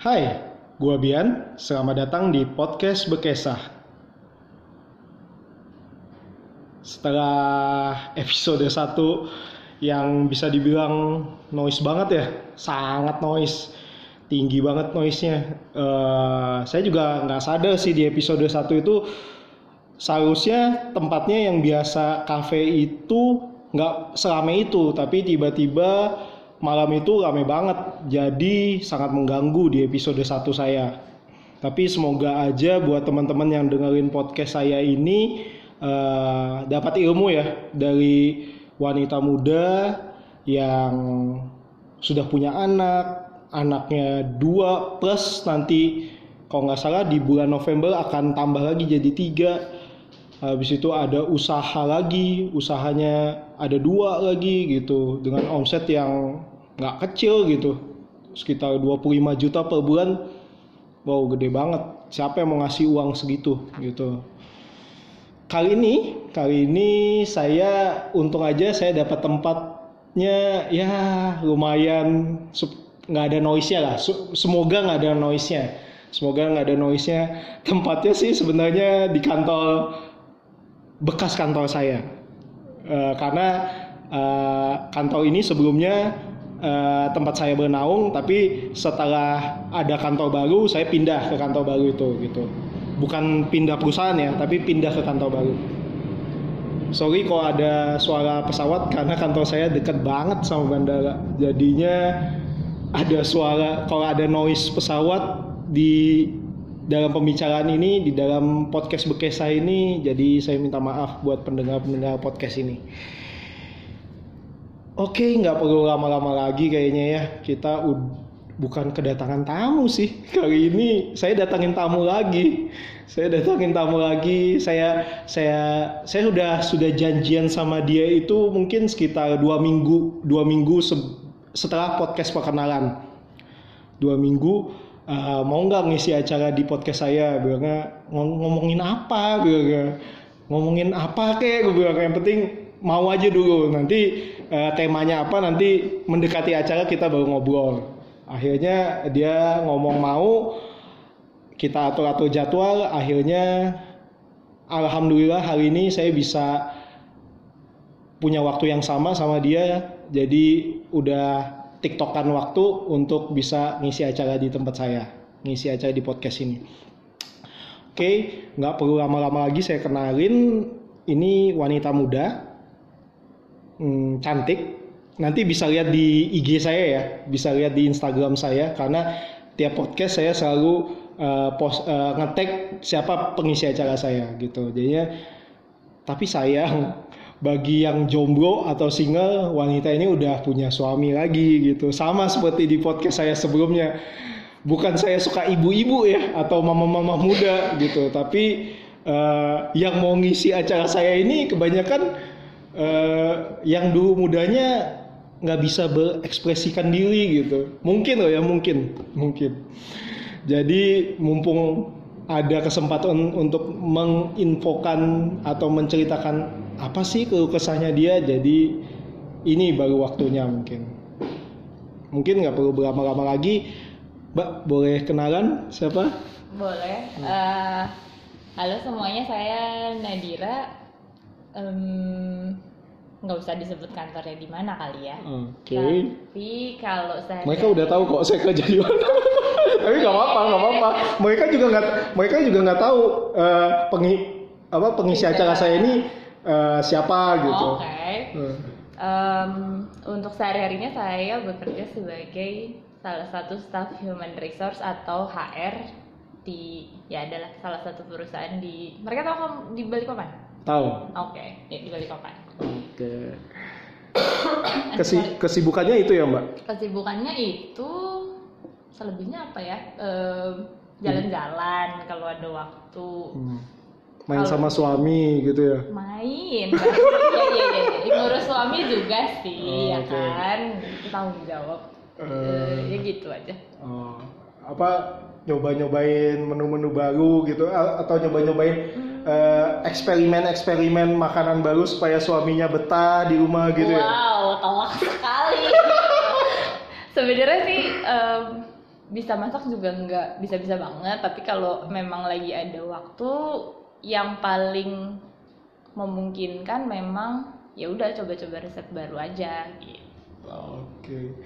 Hai, gua Bian. Selamat datang di podcast Bekesah. Setelah episode 1 yang bisa dibilang noise banget ya, sangat noise, tinggi banget noise-nya. Eh, saya juga nggak sadar sih di episode 1 itu seharusnya tempatnya yang biasa cafe itu nggak selame itu, tapi tiba-tiba malam itu rame banget. Jadi sangat mengganggu di episode 1 saya. Tapi semoga aja buat teman-teman yang dengerin podcast saya ini uh, dapat ilmu ya dari wanita muda yang sudah punya anak anaknya dua plus nanti kalau nggak salah di bulan November akan tambah lagi jadi tiga. Habis itu ada usaha lagi usahanya ada dua lagi gitu dengan omset yang nggak kecil gitu. Sekitar 25 juta per bulan wow gede banget. Siapa yang mau ngasih uang segitu gitu. Kali ini kali ini saya untung aja saya dapat tempatnya ya lumayan nggak ada noise nya lah semoga nggak ada noise nya semoga nggak ada noise nya tempatnya sih sebenarnya di kantor bekas kantor saya uh, karena uh, kantor ini sebelumnya uh, tempat saya bernaung tapi setelah ada kantor baru saya pindah ke kantor baru itu gitu. Bukan pindah perusahaan ya tapi pindah ke kantor baru. Sorry kalau ada suara pesawat karena kantor saya dekat banget sama bandara. Jadinya ada suara kalau ada noise pesawat di dalam pembicaraan ini di dalam podcast bekesa ini jadi saya minta maaf buat pendengar-pendengar podcast ini Oke, nggak perlu lama-lama lagi kayaknya ya. Kita bukan kedatangan tamu sih. Kali ini saya datangin tamu lagi. Saya datangin tamu lagi. Saya saya saya sudah sudah janjian sama dia itu mungkin sekitar dua minggu dua minggu se setelah podcast perkenalan. Dua minggu uh, mau nggak ngisi acara di podcast saya? Bilangnya ngomongin apa? Bilangnya ngomongin apa kek? Gue bilang yang penting mau aja dulu nanti uh, temanya apa nanti mendekati acara kita baru ngobrol akhirnya dia ngomong mau kita atur atur jadwal akhirnya alhamdulillah hari ini saya bisa punya waktu yang sama sama dia jadi udah tiktokan waktu untuk bisa ngisi acara di tempat saya ngisi acara di podcast ini. Oke nggak perlu lama-lama lagi saya kenalin. Ini wanita muda hmm, cantik. Nanti bisa lihat di IG saya ya bisa lihat di Instagram saya karena tiap podcast saya selalu uh, post uh, ngetek siapa pengisi acara saya gitu. Jadinya tapi sayang bagi yang jomblo atau single wanita ini udah punya suami lagi gitu. Sama seperti di podcast saya sebelumnya. Bukan saya suka ibu-ibu ya atau mama-mama muda gitu. Tapi uh, yang mau ngisi acara saya ini kebanyakan uh, yang dulu mudanya nggak bisa berekspresikan diri gitu. Mungkin loh ya mungkin. Mungkin. Jadi mumpung ada kesempatan untuk menginfokan atau menceritakan apa sih keluh kesahnya dia? Jadi ini baru waktunya mungkin. Mungkin nggak perlu berlama-lama lagi. Mbak boleh kenalan? Siapa? Boleh. Uh, halo semuanya saya Nadira. Um, nggak usah disebut kantornya di mana kali ya. Oke. Okay. Tapi kalau saya mereka udah tahu kok saya kerja di mana. Tapi nggak apa-apa, nggak apa-apa. Mereka juga nggak, mereka juga nggak tahu uh, pengi, apa pengisi acara saya ini uh, siapa gitu. Oke. Okay. Hmm. Um, untuk sehari-harinya saya bekerja sebagai salah satu staff human resource atau HR di ya adalah salah satu perusahaan di mereka tahu di Balikpapan Tahu. Oke, okay. ya di Balikpapan. Oke. Okay. Kesi kesibukannya itu ya Mbak? Kesibukannya itu selebihnya apa ya? Jalan-jalan hmm. kalau ada waktu. Hmm. Main kalo... sama suami gitu ya? Main. Iya iya iya. Ngurus suami juga sih oh, ya okay. kan. Tanggung jawab. Uh, ya gitu aja. Oh. Apa nyoba-nyobain menu-menu baru gitu atau nyoba-nyobain hmm eksperimen-eksperimen uh, makanan baru supaya suaminya betah di rumah gitu wow, ya? Wow, telak sekali. Sebenarnya sih um, bisa masak juga nggak bisa-bisa banget tapi kalau memang lagi ada waktu yang paling memungkinkan memang ya udah coba-coba resep baru aja gitu Oke.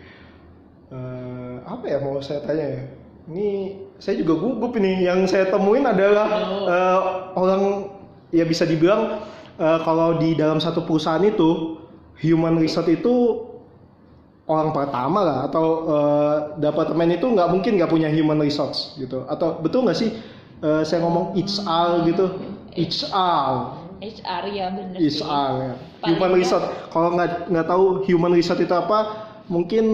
Eh, apa ya mau saya tanya ya? Ini saya juga gugup ini. Yang saya temuin adalah eh, orang ya bisa dibilang eh, kalau di dalam satu perusahaan itu human resource itu orang pertama lah atau eh, departemen itu nggak mungkin nggak punya human resource gitu. Atau betul nggak sih eh, saya ngomong HR gitu? HR. HR ya bener sih HR ya. Paling Human resource. Kalau nggak nggak tahu human resource itu apa, mungkin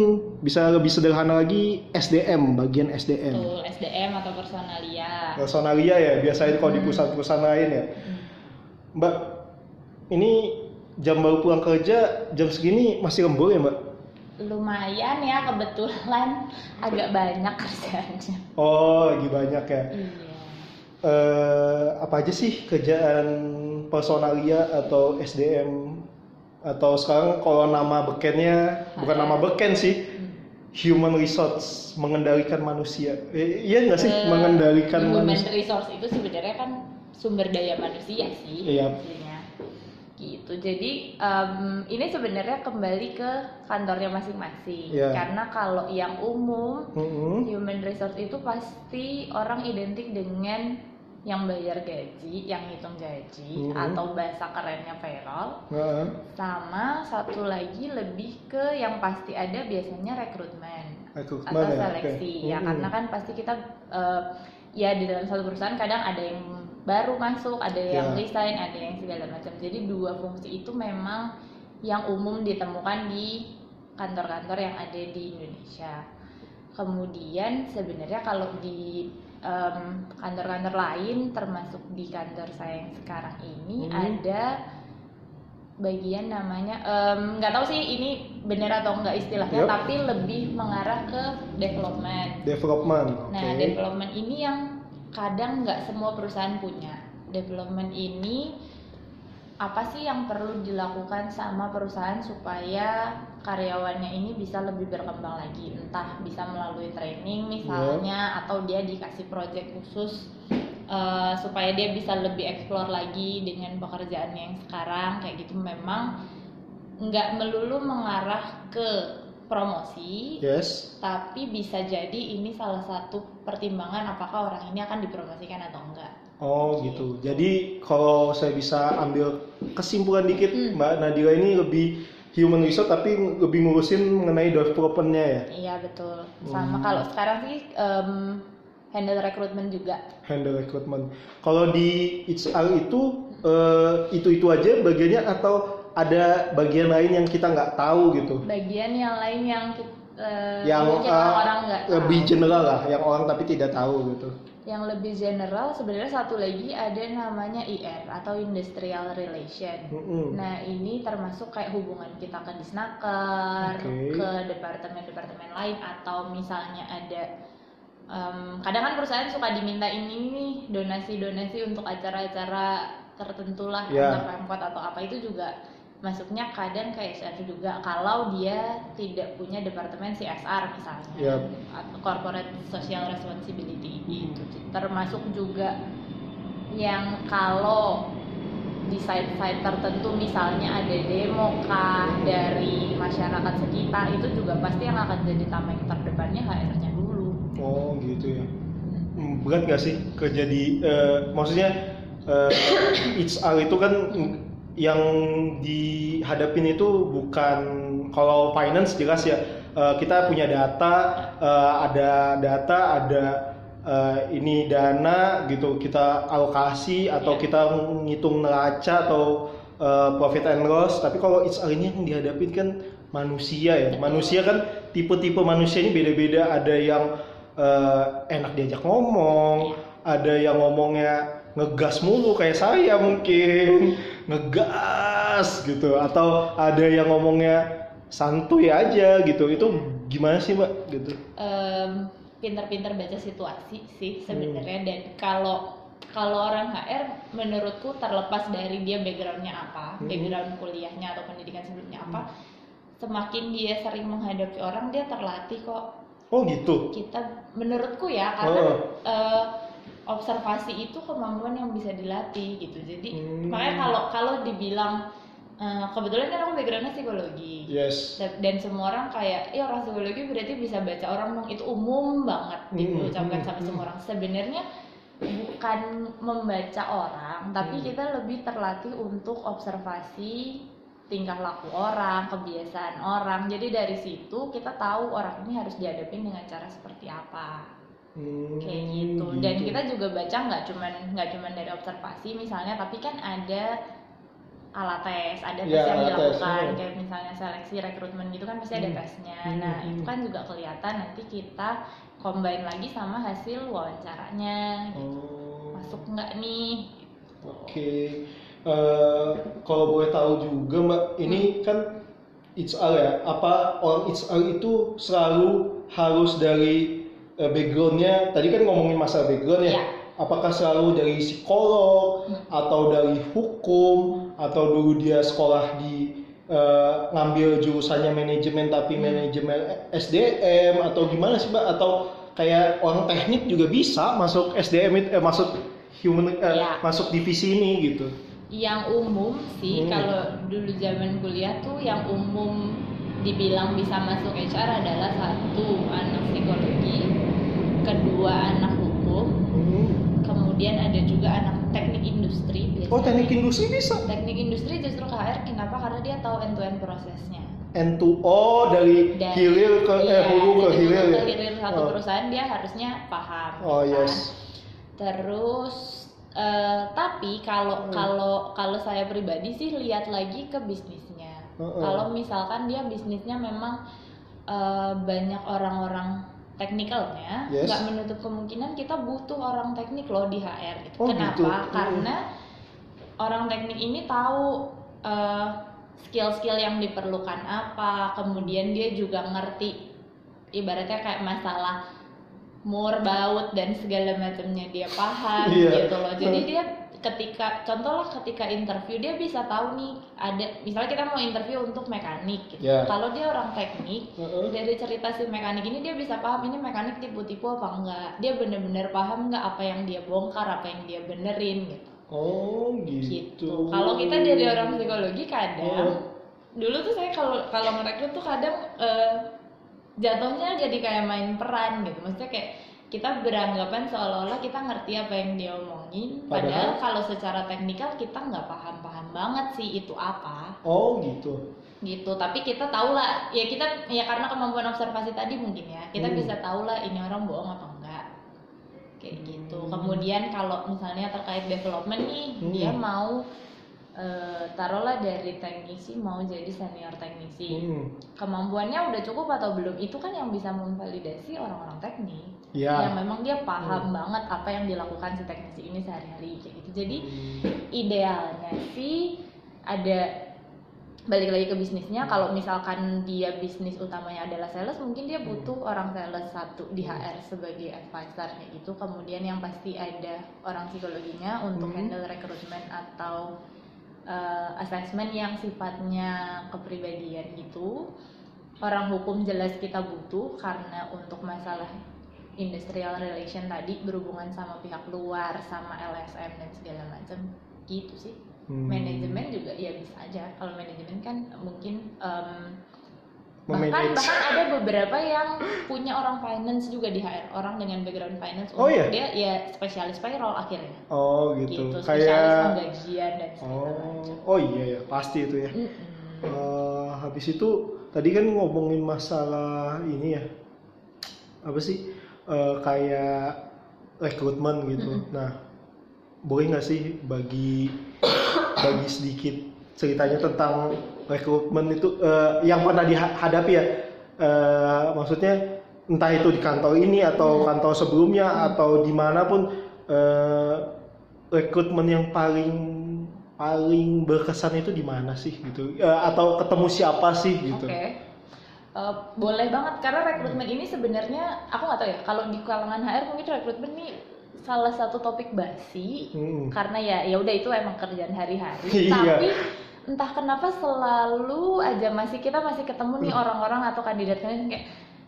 bisa lebih sederhana lagi SDM, bagian SDM. Betul, SDM atau personalia Personalia ya, biasanya kalau di perusahaan-perusahaan lain ya. Mbak, ini jam baru pulang kerja, jam segini masih lembur ya Mbak? lumayan ya kebetulan agak banyak kerjaannya Oh, lagi banyak ya. iya eh apa aja sih kerjaan personalia atau SDM atau sekarang kalau nama bekennya bukan nama beken sih human resource mengendalikan manusia. Eh, iya nggak sih? Eh, mengendalikan human manusia. resource itu sebenarnya kan sumber daya manusia sih Iya. gitu. Jadi em, ini sebenarnya kembali ke kantornya masing-masing. Iya. karena kalau yang umum Mm-mm. human resource itu pasti orang identik dengan yang bayar gaji, yang hitung gaji, Mhm. atau bahasa kerennya payroll, Heeh. sama satu lagi lebih ke yang pasti ada biasanya rekrutmen Rekrutmen atau ya, seleksi ya Mm-mm. karena kan pasti kita eh, ya di dalam satu perusahaan kadang ada yang baru masuk ada yang Ya. resign ada yang segala macam jadi dua fungsi itu memang yang umum ditemukan di kantor-kantor yang ada di Indonesia kemudian sebenarnya kalau di em, kantor-kantor lain termasuk di kantor saya yang sekarang ini Hmm. ada bagian namanya nggak tahu sih ini benar atau enggak istilahnya Yup. tapi lebih mengarah ke development. development oke Nah development ini yang kadang nggak semua perusahaan punya. Development ini apa sih yang perlu dilakukan sama perusahaan supaya karyawannya ini bisa lebih berkembang lagi? Entah bisa melalui training misalnya atau dia dikasih project khusus eh, supaya dia bisa lebih explore lagi dengan pekerjaan yang sekarang. Kayak gitu memang nggak melulu mengarah ke promosi yes. tapi bisa jadi ini salah satu pertimbangan apakah orang ini akan dipromosikan atau enggak oh gitu jadi kalau saya bisa ambil kesimpulan dikit Hmm. Mbak Nadira ini lebih human resource tapi lebih ngurusin mengenai developmentnya ya iya betul sama Hmm. kalau sekarang sih em, handle rekrutmen juga handle recruitment. Kalau di HR itu itu itu aja bagiannya atau ada bagian lain yang kita nggak tahu gitu? bagian yang lain yang ki- eh, yang mungkin uh, orang nggak tahu. lebih general lah, yang orang tapi tidak tahu gitu. Yang lebih general sebenarnya satu lagi ada namanya IR atau industrial relation Mm-mm. Nah ini termasuk kayak hubungan kita ke disnaker, Oke. ke departemen-departemen lain atau misalnya ada em, kadang kan perusahaan suka diminta ini nih donasi-donasi untuk acara-acara tertentu lah antar pemkot atau apa itu juga masuknya kadang ke HR juga kalau dia tidak punya departemen CSR misalnya atau corporate social responsibility gitu termasuk juga yang kalau di site-site tertentu misalnya ada demo kah dari masyarakat sekitar itu juga pasti yang akan jadi tameng terdepannya HR-nya dulu. Oh gitu ya. Hmm, Berat nggak sih kerja di eh, maksudnya eh, HR itu kan yang dihadapin itu bukan kalau finance jelas ya eh, kita punya data eh, ada data ada eh, ini dana gitu kita alokasi atau Iya. kita ngitung neraca atau eh, profit and loss. Tapi kalau HR ini yang dihadapin kan manusia ya. Manusia kan tipe-tipe manusia ini beda-beda. Ada yang eh, enak diajak ngomong ada yang ngomongnya ngegas mulu kayak saya mungkin ngegas gitu atau ada yang ngomongnya santuy aja gitu itu gimana sih mbak gitu Em, pinter-pinter baca situasi sih sebenarnya Hmm. dan kalau kalau orang HR menurutku terlepas dari dia backgroundnya apa, Hmm. background kuliahnya atau pendidikan sebelumnya apa, semakin dia sering menghadapi orang dia terlatih kok Oh gitu. kita menurutku ya karena Oh. eh, observasi itu kemampuan yang bisa dilatih gitu jadi Hmm. makanya kalau kalau dibilang eh, kebetulan kan aku backgroundnya psikologi Yes. dan semua orang kayak ya orang psikologi berarti bisa baca orang dong itu umum banget Hmm, diucapkan hmm, sama hmm. semua orang sebenarnya bukan membaca orang tapi Hmm. kita lebih terlatih untuk observasi tingkah laku orang kebiasaan orang jadi dari situ kita tahu orang ini harus dihadapin dengan cara seperti apa Hmm, kayak gitu dan kita juga baca nggak cuman nggak cuman dari observasi misalnya tapi kan ada alat tes ada tes Ya, yang alat tes, dilakukan iya. kayak misalnya seleksi rekrutmen gitu kan pasti ada Hmm. tesnya Hmm, nah hmm. itu kan juga kelihatan nanti kita combine lagi sama hasil wawancaranya Oh. masuk nggak nih Oke, Eh, kalau boleh tahu juga mbak, ini kan HR ya, apa orang HR itu selalu harus dari eh, backgroundnya, tadi kan ngomongin masalah background ya, apakah selalu dari psikolog Hmm. atau dari hukum atau dulu dia sekolah di eh, ngambil jurusannya manajemen tapi Hmm. manajemen SDM atau gimana sih mbak? Atau kayak orang teknik juga bisa masuk SDM itu, eh, masuk human eh, Iya. masuk divisi ini gitu. yang umum sih Hmm. kalau dulu zaman kuliah tuh yang umum dibilang bisa masuk HR adalah satu anak psikologi kedua anak hukum kemudian ada juga anak teknik industri biasanya. Oh teknik industri bisa. teknik industri justru KR kenapa karena dia tahu end to end prosesnya N2O dari, Dan- hilir ke eh iya, hulu ke dari hilir hulu ya. ke hilir satu Oh. perusahaan dia harusnya paham Oh kan? yes. Terus eh, tapi kalau Hmm. kalau kalau saya pribadi sih lihat lagi ke bisnisnya. Heeh. Kalau misalkan dia bisnisnya memang eh, banyak orang-orang teknikalnya, Yes. nggak menutup kemungkinan kita butuh orang teknik loh di HR. Gitu. Oh, Kenapa? gitu. Hmm. Karena orang teknik ini tahu eh, skill-skill yang diperlukan apa, kemudian dia juga ngerti ibaratnya kayak masalah mur baut dan segala macamnya dia paham Iya. gitu loh jadi dia ketika contoh lah ketika interview dia bisa tahu nih ada misalnya kita mau interview untuk mekanik gitu. Ya. kalau dia orang teknik Heeh. dari cerita si mekanik ini dia bisa paham ini mekanik tipu-tipu apa enggak dia bener-bener paham nggak apa yang dia bongkar apa yang dia benerin gitu Oh gitu. gitu kalau kita dari orang psikologi Oh. kadang dulu tuh saya kalau kalau ngerekrut tuh kadang eh, jatuhnya jadi kayak main peran gitu maksudnya kayak kita beranggapan seolah-olah kita ngerti apa yang dia omongin padahal, Padahal- kalau secara teknikal kita nggak paham-paham banget sih itu apa Oh gitu. gitu tapi kita tahu lah ya kita ya karena kemampuan observasi tadi mungkin ya kita Hmm. bisa tahu lah ini orang bohong apa enggak kayak gitu Hmm. kemudian kalau misalnya terkait development nih Hmm. dia mau eh, taruhlah dari teknisi mau jadi senior teknisi Hmm. kemampuannya udah cukup atau belum itu kan yang bisa memvalidasi orang-orang teknik Ya. yang memang dia paham Hmm. banget apa yang dilakukan si teknisi ini sehari-hari kayak gitu jadi Hmm. idealnya sih ada balik lagi ke bisnisnya kalau misalkan dia bisnis utamanya adalah sales mungkin dia butuh orang sales satu di HR sebagai advisor kayak gitu kemudian yang pasti ada orang psikologinya untuk Hmm. handle rekrutmen atau uh, assessment yang sifatnya kepribadian gitu orang hukum jelas kita butuh karena untuk masalah industrial relation tadi berhubungan sama pihak luar sama LSM dan segala macam gitu sih Hmm. manajemen juga ya bisa aja kalau manajemen kan mungkin em, bahkan bahkan ada beberapa yang punya orang finance juga di HR orang dengan background finance Oh, untuk iya? dia ya spesialis payroll akhirnya Oh gitu. gitu spesialis Kayak. penggajian dan segala macam Oh. Oh iya ya pasti itu ya. Mm-mm. Eh, habis itu tadi kan ngomongin masalah ini ya apa sih Eh, kayak rekrutmen gitu. Nah boleh nggak sih bagi bagi sedikit ceritanya tentang rekrutmen itu eh, yang pernah dihadapi ya Eh, maksudnya entah itu di kantor ini atau kantor sebelumnya atau di mana pun eh, rekrutmen yang paling paling berkesan itu di mana sih gitu Eh, atau ketemu siapa sih gitu Oke. Eh, boleh banget karena rekrutmen ini sebenarnya aku nggak tahu ya kalau di kalangan HR mungkin rekrutmen ini salah satu topik basi Hmm. karena ya ya udah itu emang kerjaan hari-hari Iya. tapi entah kenapa selalu aja masih kita masih ketemu nih orang-orang atau kandidat kandidat kayak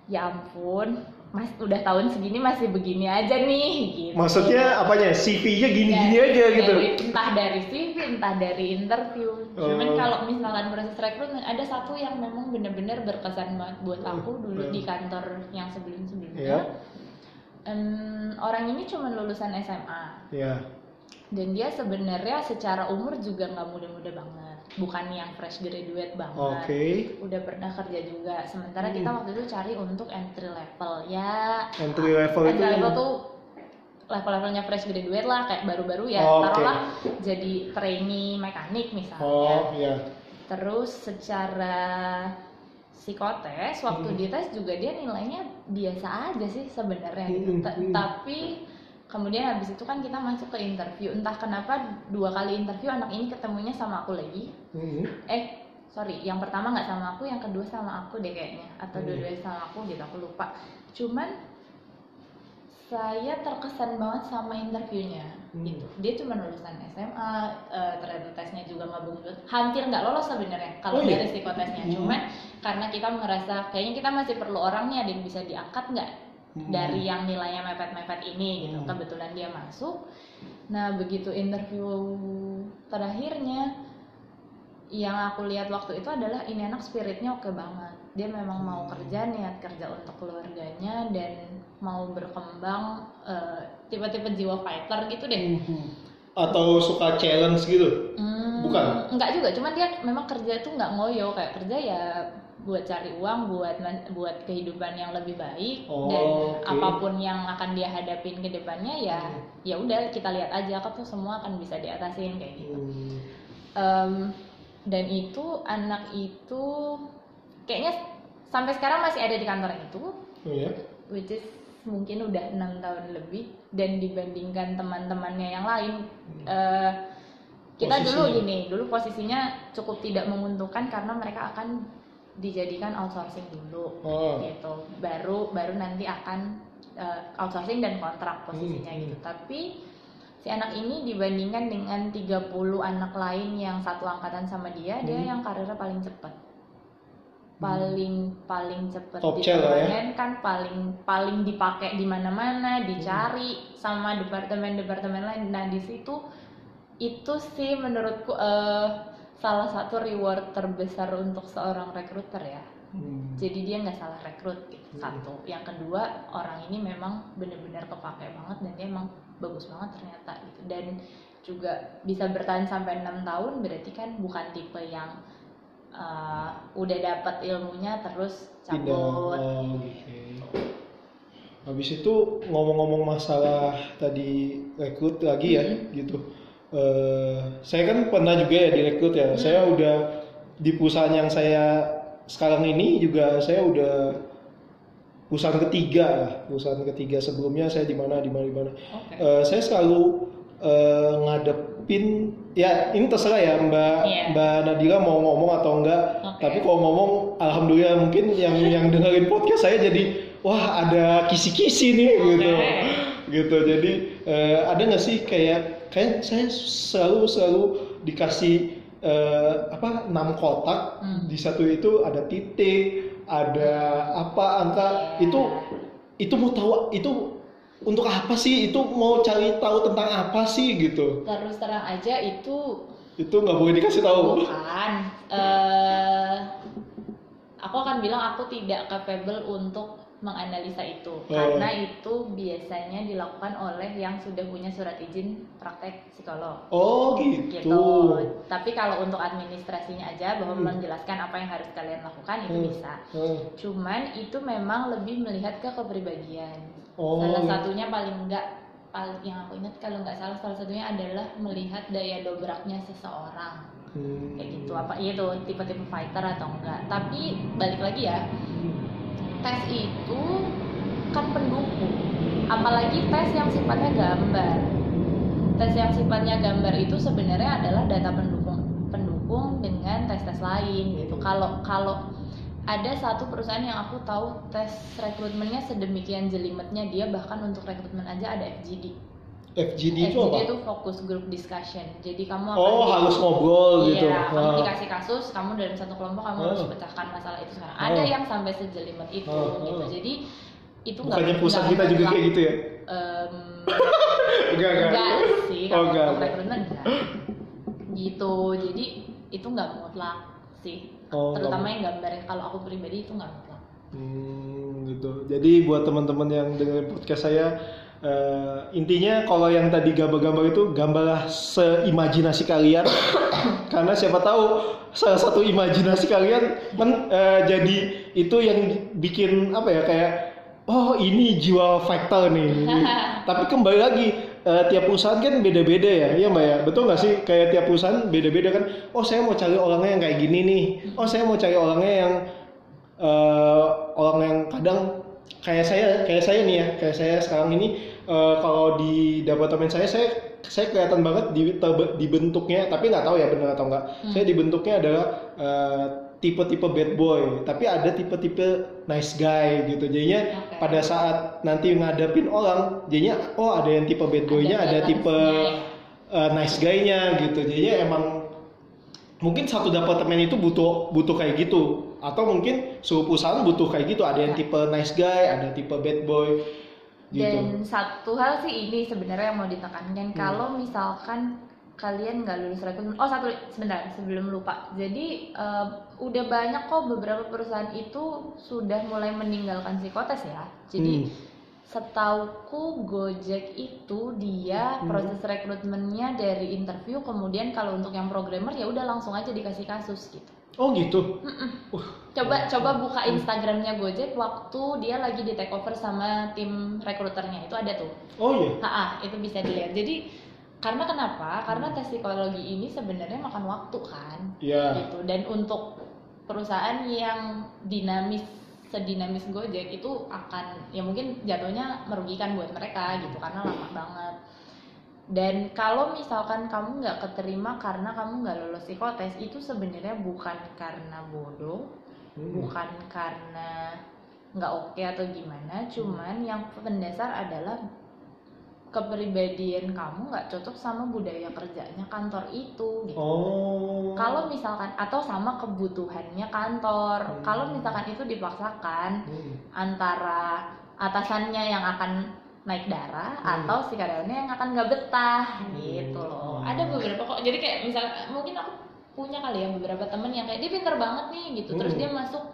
ya ampun mas udah tahun segini masih begini aja nih gitu Maksudnya apanya? CV-nya gini-gini Dari- aja gitu. dari- entah dari CV entah dari interview cuman Oh. kalau misalkan proses rekrutmen ada satu yang memang bener-bener berkesan banget buat aku dulu Hmm. di kantor yang sebelum-sebelumnya Iya. Em, orang ini cuma lulusan SMA Ya. dan dia sebenarnya secara umur juga nggak muda-muda banget bukan yang fresh graduate banget Oke. udah pernah kerja juga sementara Hmm. kita waktu itu cari untuk entry level ya Entry level itu. entry level tuh level-levelnya fresh graduate lah kayak baru-baru ya Oh, taruhlah jadi trainee mekanik misalnya Oh, ya. terus secara psikotes waktu Hmm. dites juga dia nilainya biasa aja sih sebenarnya gitu Hmm, Ta- hmm. tapi kemudian habis itu kan kita masuk ke interview entah kenapa dua kali interview anak ini ketemunya sama aku lagi Hmm. eh sorry yang pertama nggak sama aku yang kedua sama aku deh kayaknya atau Hmm. dua-duanya sama aku gitu aku lupa cuman saya terkesan banget sama interviewnya Hmm. gitu dia cuma lulusan SMA eh, ternyata tesnya juga nggak bagus banget. hampir nggak lolos sebenarnya kalau Oh, iya? dari psikotesnya Hmm. cuman karena kita merasa kayaknya kita masih perlu orang nih ada yang bisa diangkat nggak Hmm. dari yang nilainya mepet-mepet ini gitu Hmm. kebetulan dia masuk nah begitu interview terakhirnya yang aku lihat waktu itu adalah ini anak spiritnya oke banget dia memang mau kerja niat kerja untuk keluarganya dan mau berkembang eh, tipe-tipe jiwa fighter gitu deh Hmm. Atau suka challenge gitu? Hmm, Bukan? Enggak juga, cuman dia memang kerja tuh nggak ngoyo kayak kerja ya buat cari uang, buat buat kehidupan yang lebih baik Oh, dan oke. apa pun yang akan dia hadapin ke depannya ya Hmm. ya udah kita lihat aja kok tuh semua akan bisa diatasin kayak gitu. Hmm. Em, dan itu anak itu kayaknya sampai sekarang masih ada di kantor itu, ya? which is mungkin udah enam tahun lebih dan dibandingkan teman-temannya yang lain eh, kita dulu Posisinya. gini dulu posisinya cukup tidak menguntungkan karena mereka akan dijadikan outsourcing dulu Oh. gitu. Baru baru nanti akan eh, outsourcing dan kontrak posisinya Hmm, gitu. Tapi si anak ini dibandingkan dengan 30 anak lain yang satu angkatan sama dia dia Hmm. yang karirnya paling cepat paling paling cepet Top chair lah ya. kan paling paling dipakai di mana-mana dicari sama departemen-departemen lain. Nah di situ itu sih menurutku eh, salah satu reward terbesar untuk seorang rekruter ya Hmm. jadi dia nggak salah rekrut gitu satu yang kedua orang ini memang benar-benar kepake banget dan dia emang bagus banget ternyata gitu dan juga bisa bertahan sampai enam tahun berarti kan bukan tipe yang uh, udah dapat ilmunya terus cabut Oh, oke. Habis itu ngomong-ngomong masalah tadi rekrut lagi ya, Hmm. gitu. Eh, saya kan pernah juga ya direkrut ya. Saya Hmm. udah di perusahaan yang saya sekarang ini juga saya udah perusahaan ketiga lah. Perusahaan ketiga sebelumnya saya di mana di mana di mana. Oke. Eh, saya selalu eh, ngadepin ya ini terserah ya Mbak Iya. Mbak Nadira mau ngomong atau enggak. Oke. Tapi kalau ngomong alhamdulillah mungkin yang yang dengerin podcast saya jadi wah ada kisi-kisi nih gitu. Oke. Gitu. Jadi eh, ada nggak sih kayak kayak saya selalu selalu dikasih eh, apa enam kotak. Hmm. di satu itu ada titik, ada apa angka itu itu mau tahu itu untuk apa sih? Itu mau cari tahu tentang apa sih gitu. Terus terang aja itu itu nggak boleh dikasih tahu. Bukan. Eh aku akan bilang aku tidak capable untuk menganalisa itu Oh. karena itu biasanya dilakukan oleh yang sudah punya surat izin praktek psikolog oh gitu, gitu. Tapi kalau untuk administrasinya aja bahwa Hmm. menjelaskan apa yang harus kalian lakukan itu Hmm. bisa. Hmm. Cuman itu memang lebih melihat ke kepribadian. Oh, salah satunya paling enggak paling yang aku ingat kalau nggak salah salah satunya adalah melihat daya dobraknya seseorang Hmm. kayak gitu apa iya tuh tipe-tipe fighter atau enggak tapi balik lagi ya tes itu kan pendukung. Apalagi tes yang sifatnya gambar. Tes yang sifatnya gambar itu sebenarnya adalah data pendukung pendukung dengan tes-tes lain gitu. Kalau kalau ada satu perusahaan yang aku tahu tes rekrutmennya sedemikian jelimetnya dia bahkan untuk rekrutmen aja ada FGD FGD itu FGD apa? itu fokus group discussion. Jadi kamu akan Oh, di- harus ngobrol gitu. Iya, kamu Ah. dikasih kasus, kamu dalam satu kelompok kamu harus Ah. pecahkan masalah itu sekarang. Ah. Ada yang sampai sejelimet itu Ah, gitu. ah. Jadi itu nggak Bukannya perusahaan nggak kita juga kayak gitu ya? Em, Enggak, enggak sih, Oh, enggak, untuk enggak. rekrutmen enggak. Gitu. Jadi itu nggak mutlak sih. Oh, Terutama yang gambarnya kalau aku pribadi itu nggak mutlak. Hmm, gitu. Jadi buat teman-teman yang dengerin podcast saya, eh, intinya kalau yang tadi gambar-gambar itu gambarlah seimajinasi kalian, karena siapa tahu salah satu imajinasi kalian men- eh, jadi itu yang bikin apa ya kayak oh ini jiwa faktor nih. Tapi kembali lagi eh, tiap perusahaan kan beda-beda ya, iya mbak ya. Betul nggak sih? Kayak tiap perusahaan beda-beda kan. Oh saya mau cari orangnya yang kayak gini nih. Oh saya mau cari orangnya yang eh, orang yang kadang kayak saya kayak saya nih ya kayak saya sekarang ini eh, kalau di departemen saya saya saya kelihatan banget di dibentuknya tapi nggak tahu ya benar atau enggak saya dibentuknya adalah eh, tipe-tipe bad boy tapi ada tipe-tipe nice guy gitu. Jadinya Oke. pada saat nanti ngadepin orang jadinya oh ada yang tipe bad boy-nya ada, Ada tipe eh, nice guy-nya gitu. Jadinya emang mungkin satu departemen itu butuh butuh kayak gitu atau mungkin seluruh perusahaan butuh kayak gitu ada yang tipe nice guy ada tipe bad boy gitu Dan satu hal sih ini sebenarnya yang mau ditekankan Hmm. kalau misalkan kalian nggak lulus rekrutmen. Oh satu sebentar sebelum lupa. Jadi eh, udah banyak kok beberapa perusahaan itu sudah mulai meninggalkan psikotes ya. Jadi Hmm. setauku Gojek itu dia Hmm. proses rekrutmennya dari interview kemudian kalau untuk yang programmer ya udah langsung aja dikasih kasus gitu. Oh gitu Wah, Coba coba buka Instagramnya Gojek waktu dia lagi di take over sama tim rekruternya itu ada tuh. oh iya Ha, itu bisa dilihat. Jadi karena kenapa? Karena tes psikologi ini sebenarnya makan waktu kan, Iya. gitu. Dan untuk perusahaan yang dinamis sedinamis Gojek itu akan ya mungkin jatuhnya merugikan buat mereka gitu karena lama banget. Dan kalau misalkan kamu nggak keterima karena kamu nggak lulus psikotes itu sebenarnya bukan karena bodoh, Hmm. bukan karena nggak oke atau gimana cuman yang pendasar adalah kepribadian kamu nggak cocok sama budaya kerjanya kantor itu gitu oh kalau misalkan atau sama kebutuhannya kantor Hmm. kalau misalkan itu dipaksakan Hmm. antara atasannya yang akan naik darah Hmm. atau si karyawannya yang akan nggak betah gitu loh Hmm. ada beberapa kok jadi kayak misal mungkin aku punya kali ya beberapa temen yang kayak dia pinter banget nih gitu terus Hmm. dia masuk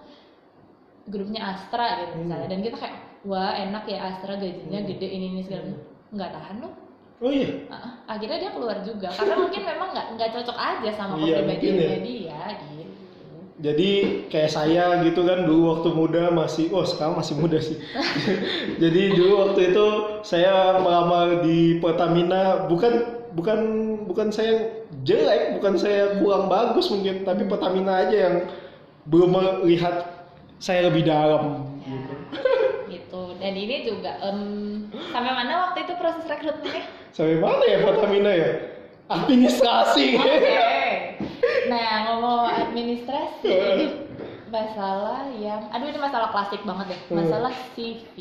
grupnya Astra gitu Hmm. misalnya dan kita kayak wah enak ya Astra gajinya Hmm. gede ini ini segala Hmm. macam nggak tahan loh oh iya akhirnya dia keluar juga karena mungkin memang nggak nggak cocok aja sama Iya, ya. dia gitu Jadi kayak saya gitu kan dulu waktu muda masih, oh sekarang masih muda sih. Jadi dulu waktu itu saya melamar di Pertamina bukan bukan bukan saya jelek, bukan saya kurang bagus mungkin, tapi Pertamina aja yang belum melihat saya lebih dalam. ya, Gitu. gitu dan ini juga em, sampai mana waktu itu proses rekrutmennya Sampai mana ya Pertamina ya? Administrasi. Oke. Nah, ngomong administrasi, ini masalah yang, aduh ini masalah klasik banget deh, Hmm. masalah CV.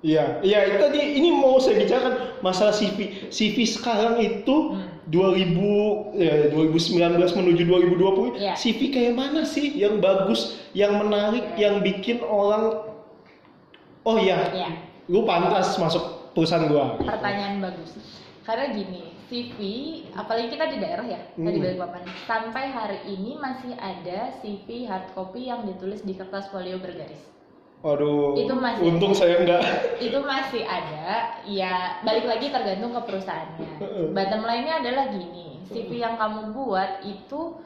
Iya, iya itu tadi ini mau saya bicarakan masalah CV. CV sekarang itu Hmm. 2000 ya 2019 menuju 2020 Iya. CV kayak mana sih yang bagus, yang menarik, Iya. yang bikin orang oh iya, Ya, lu pantas masuk perusahaan gua. pertanyaan bagus. Karena gini, CV, apalagi kita di daerah ya, kita di Hmm. Balikpapan, sampai hari ini masih ada CV hard copy yang ditulis di kertas folio bergaris. Waduh, Itu masih untung ada. saya enggak. itu masih ada ya balik lagi tergantung ke perusahaannya bottom line-nya adalah gini CV yang kamu buat itu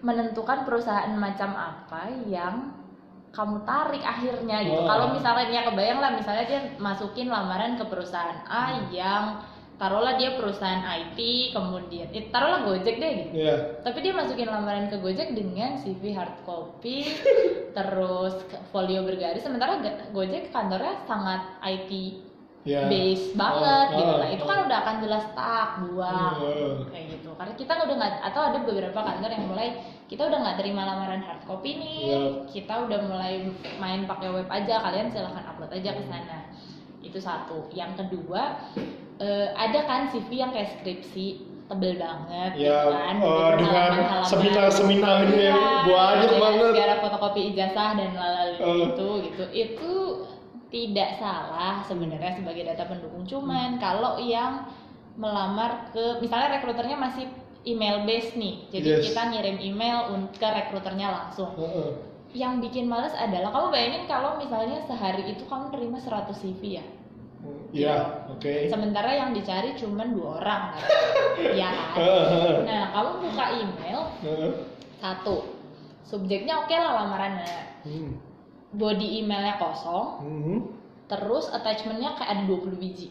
menentukan perusahaan macam apa yang kamu tarik akhirnya gitu Oh. kalau misalnya ya kebayang lah misalnya dia masukin lamaran ke perusahaan A yang taruhlah dia perusahaan IT kemudian eh, taruhlah Gojek deh gitu Iya. tapi dia masukin lamaran ke Gojek dengan CV hard copy terus folio bergaris sementara Gojek kantornya sangat IT Iya. base banget Oh, gitu oh, lah itu oh. kan udah akan jelas tak buang Hmm. kayak gitu karena kita udah nggak atau ada beberapa kantor yang mulai kita udah nggak terima lamaran hard copy nih Iya. kita udah mulai main pakai web aja kalian silahkan upload aja ke sana itu satu yang kedua eh, ada kan CV yang kayak skripsi tebel banget Ya, gitu kan Jadi dengan halaman-halaman. seminar-seminarnya Iya, banyak dengan banget. segala fotokopi ijazah dan lalu Eh. itu gitu itu tidak salah sebenarnya sebagai data pendukung cuman Hmm. kalau yang melamar ke misalnya rekruternya masih email based nih jadi Yes. kita ngirim email ke rekruternya langsung Heeh. yang bikin males adalah kamu bayangin kalau misalnya sehari itu kamu terima 100 CV ya Iya, oke. sementara yang dicari cuman dua orang kan? ya kan nah kamu buka email satu subjeknya oke lah lamarannya Hmm. body emailnya kosong Hmm. terus attachmentnya kayak ada 20 biji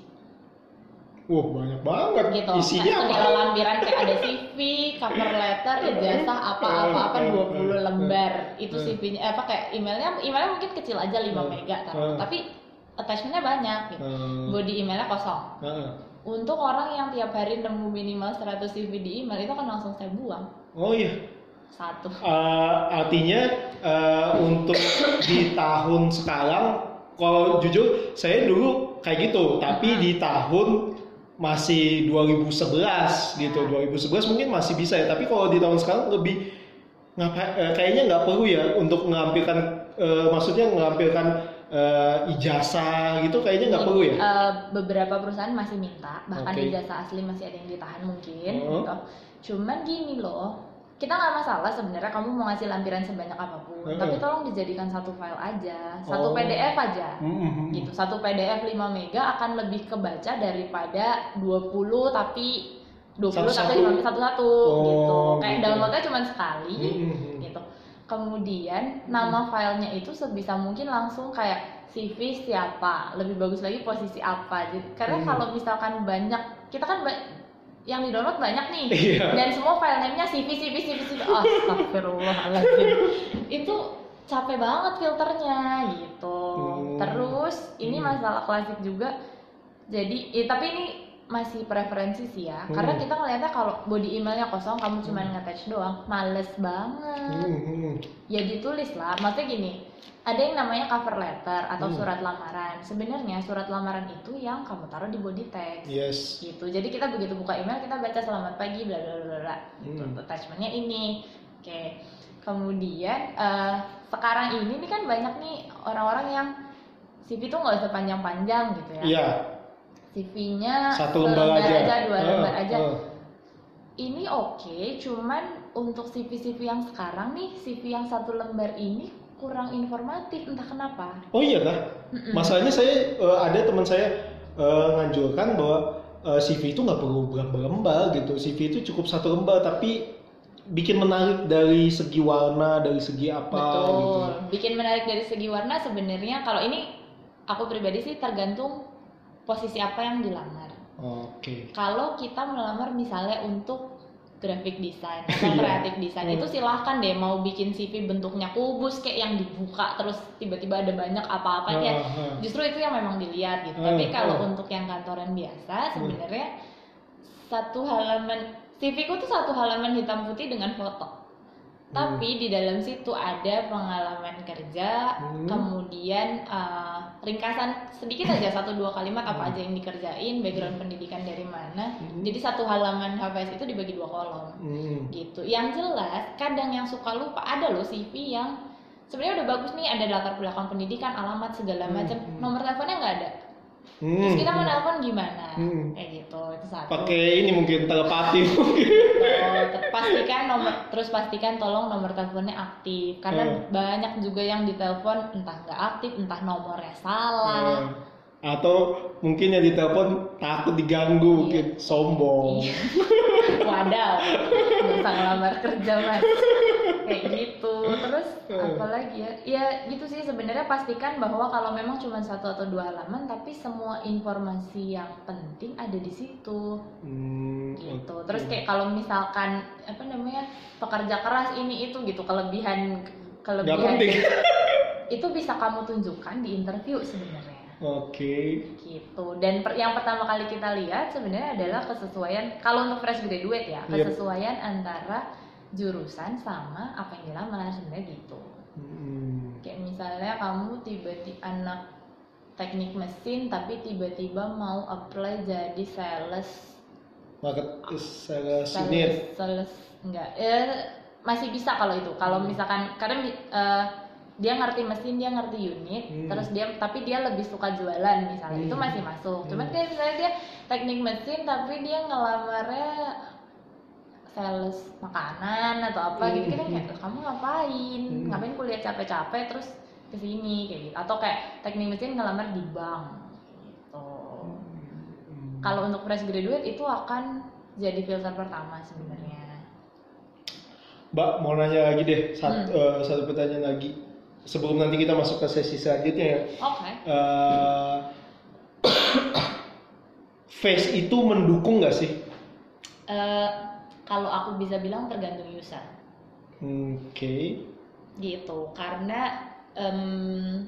Wah banyak banget. gitu Isinya apa? segala lampiran kayak ada CV, cover letter, ijazah apa-apa apa 20 lembar itu. CV-nya eh, apa kayak emailnya emailnya mungkin kecil aja 5 Hmm. mega tapi attachmentnya banyak gitu Hmm. body emailnya kosong Heeh. untuk orang yang tiap hari nemu minimal 100 CV di email itu kan langsung saya buang Oh iya. satu Eh, artinya eh, untuk di tahun sekarang, kalau jujur saya dulu kayak gitu, tapi Hmm. di tahun masih 2011 gitu, Hmm. 2011 mungkin masih bisa ya, tapi kalau di tahun sekarang lebih ngapa eh, kayaknya nggak perlu ya untuk mengampilkan, eh, maksudnya mengampilkan eh, ijazah gitu, kayaknya nggak perlu ya. Eh, beberapa perusahaan masih minta bahkan Oke. ijazah asli masih ada yang ditahan mungkin Oh. gitu cuman gini loh kita nggak masalah sebenarnya kamu mau ngasih lampiran sebanyak apa pun Heeh. tapi tolong dijadikan satu file aja satu Oh. PDF aja Hmm, hmm, hmm. gitu satu PDF 5 mega akan lebih kebaca daripada 20 tapi 20 tapi Satu-satu. 5 satu-satu Oh, gitu kayak gitu. downloadnya cuma sekali Hmm, hmm, hmm. Kemudian nama filenya itu sebisa mungkin langsung kayak CV siapa, lebih bagus lagi posisi apa. Jadi karena Hmm. kalau misalkan banyak, kita kan ba- yang di download banyak nih, Iya. dan semua file name-nya CV, CV, CV, CV. Astagfirullahaladzim. itu capek banget filternya gitu. Hmm. Terus ini Hmm. masalah klasik juga. Jadi, eh, tapi ini masih preferensi sih ya, Hmm. karena kita ngeliatnya kalau body emailnya kosong, kamu cuma nge-attach doang, males banget Hmm, hmm. ya ditulis lah maksudnya gini ada yang namanya cover letter atau Hmm. surat lamaran sebenarnya surat lamaran itu yang kamu taruh di body text Yes. gitu jadi kita begitu buka email kita baca selamat pagi bla bla bla bla gitu. Hmm. attachmentnya ini oke kemudian eh, sekarang ini nih kan banyak nih orang-orang yang CV tuh nggak usah panjang-panjang gitu ya Iya. CV-nya Satu lembar aja. dua Eh, lembar aja eh. ini oke, cuman untuk CV-CV yang sekarang nih, CV yang satu lembar ini kurang informatif, entah kenapa. Oh iya kah? Mm-mm. Masalahnya saya eh, ada teman saya eh, nganjurkan bahwa eh, CV itu nggak perlu berlembar-lembar gitu. CV itu cukup satu lembar tapi bikin menarik dari segi warna, dari segi apa Betul. gitu. Bikin menarik dari segi warna sebenarnya kalau ini aku pribadi sih tergantung posisi apa yang dilamar. Oke. Kalau kita melamar misalnya untuk graphic design atau Iya. kreatif design Hmm. itu silahkan deh mau bikin CV bentuknya kubus kayak yang dibuka terus tiba-tiba ada banyak apa-apa ya Ah, ah. justru itu yang memang dilihat gitu. Hmm, Tapi kalau hmm. untuk yang kantoran biasa sebenarnya satu halaman CV ku tuh satu halaman hitam putih dengan foto. Hmm. Tapi di dalam situ ada pengalaman kerja, Hmm. kemudian eh, ringkasan sedikit aja satu dua kalimat apa aja yang dikerjain, background pendidikan dari mana. Hmm. Jadi satu halaman HVS itu dibagi dua kolom Hmm. gitu. Yang jelas kadang yang suka lupa ada loh CV yang sebenarnya udah bagus nih ada latar belakang pendidikan, alamat segala Hmm, macam, hmm. nomor teleponnya nggak ada. Hmm. Terus kita mau nelpon gimana? Hmm. Kayak gitu itu satu. Pakai ini mungkin telepati. Oh, pastikan nomor terus pastikan tolong nomor teleponnya aktif karena Hmm. banyak juga yang ditelepon entah nggak aktif entah nomornya salah. Eh, Atau mungkin yang ditelepon takut diganggu, mungkin sombong. Iya. Wadaw, bisa ngelamar kerja mas. Kayak gitu. Terus Hmm. apa lagi ya? Ya gitu sih sebenarnya pastikan bahwa kalau memang cuma satu atau dua halaman tapi semua informasi yang penting ada di situ. Hmm, gitu terus kayak kalau misalkan apa namanya pekerja keras ini itu gitu kelebihan kelebihan itu bisa kamu tunjukkan di interview sebenarnya Oke. gitu dan per- yang pertama kali kita lihat sebenarnya adalah kesesuaian kalau untuk fresh graduate ya Yep. kesesuaian antara jurusan sama apa yang dilamar sebenarnya gitu Hmm. kayak misalnya kamu tiba-tiba anak teknik mesin tapi tiba-tiba mau apply jadi sales market sales unit sales, sales enggak eh masih bisa kalau itu kalau misalkan karena eh, dia ngerti mesin dia ngerti unit Hmm. terus dia tapi dia lebih suka jualan misalnya itu Hmm. masih masuk cuman Hmm. kayak misalnya dia teknik mesin tapi dia ngelamarnya sales makanan atau apa gitu kita kayak kamu ngapain Hmm. ngapain kuliah capek-capek terus ke sini kayak gitu atau kayak teknik mesin ngelamar di bank gitu Hmm. kalau untuk fresh graduate itu akan jadi filter pertama sebenarnya Mbak mau nanya lagi deh satu, Hmm. eh, satu pertanyaan lagi sebelum nanti kita masuk ke sesi selanjutnya ya. oke Eh, face itu mendukung nggak sih? Eh, kalau aku bisa bilang tergantung user Oke. gitu karena em,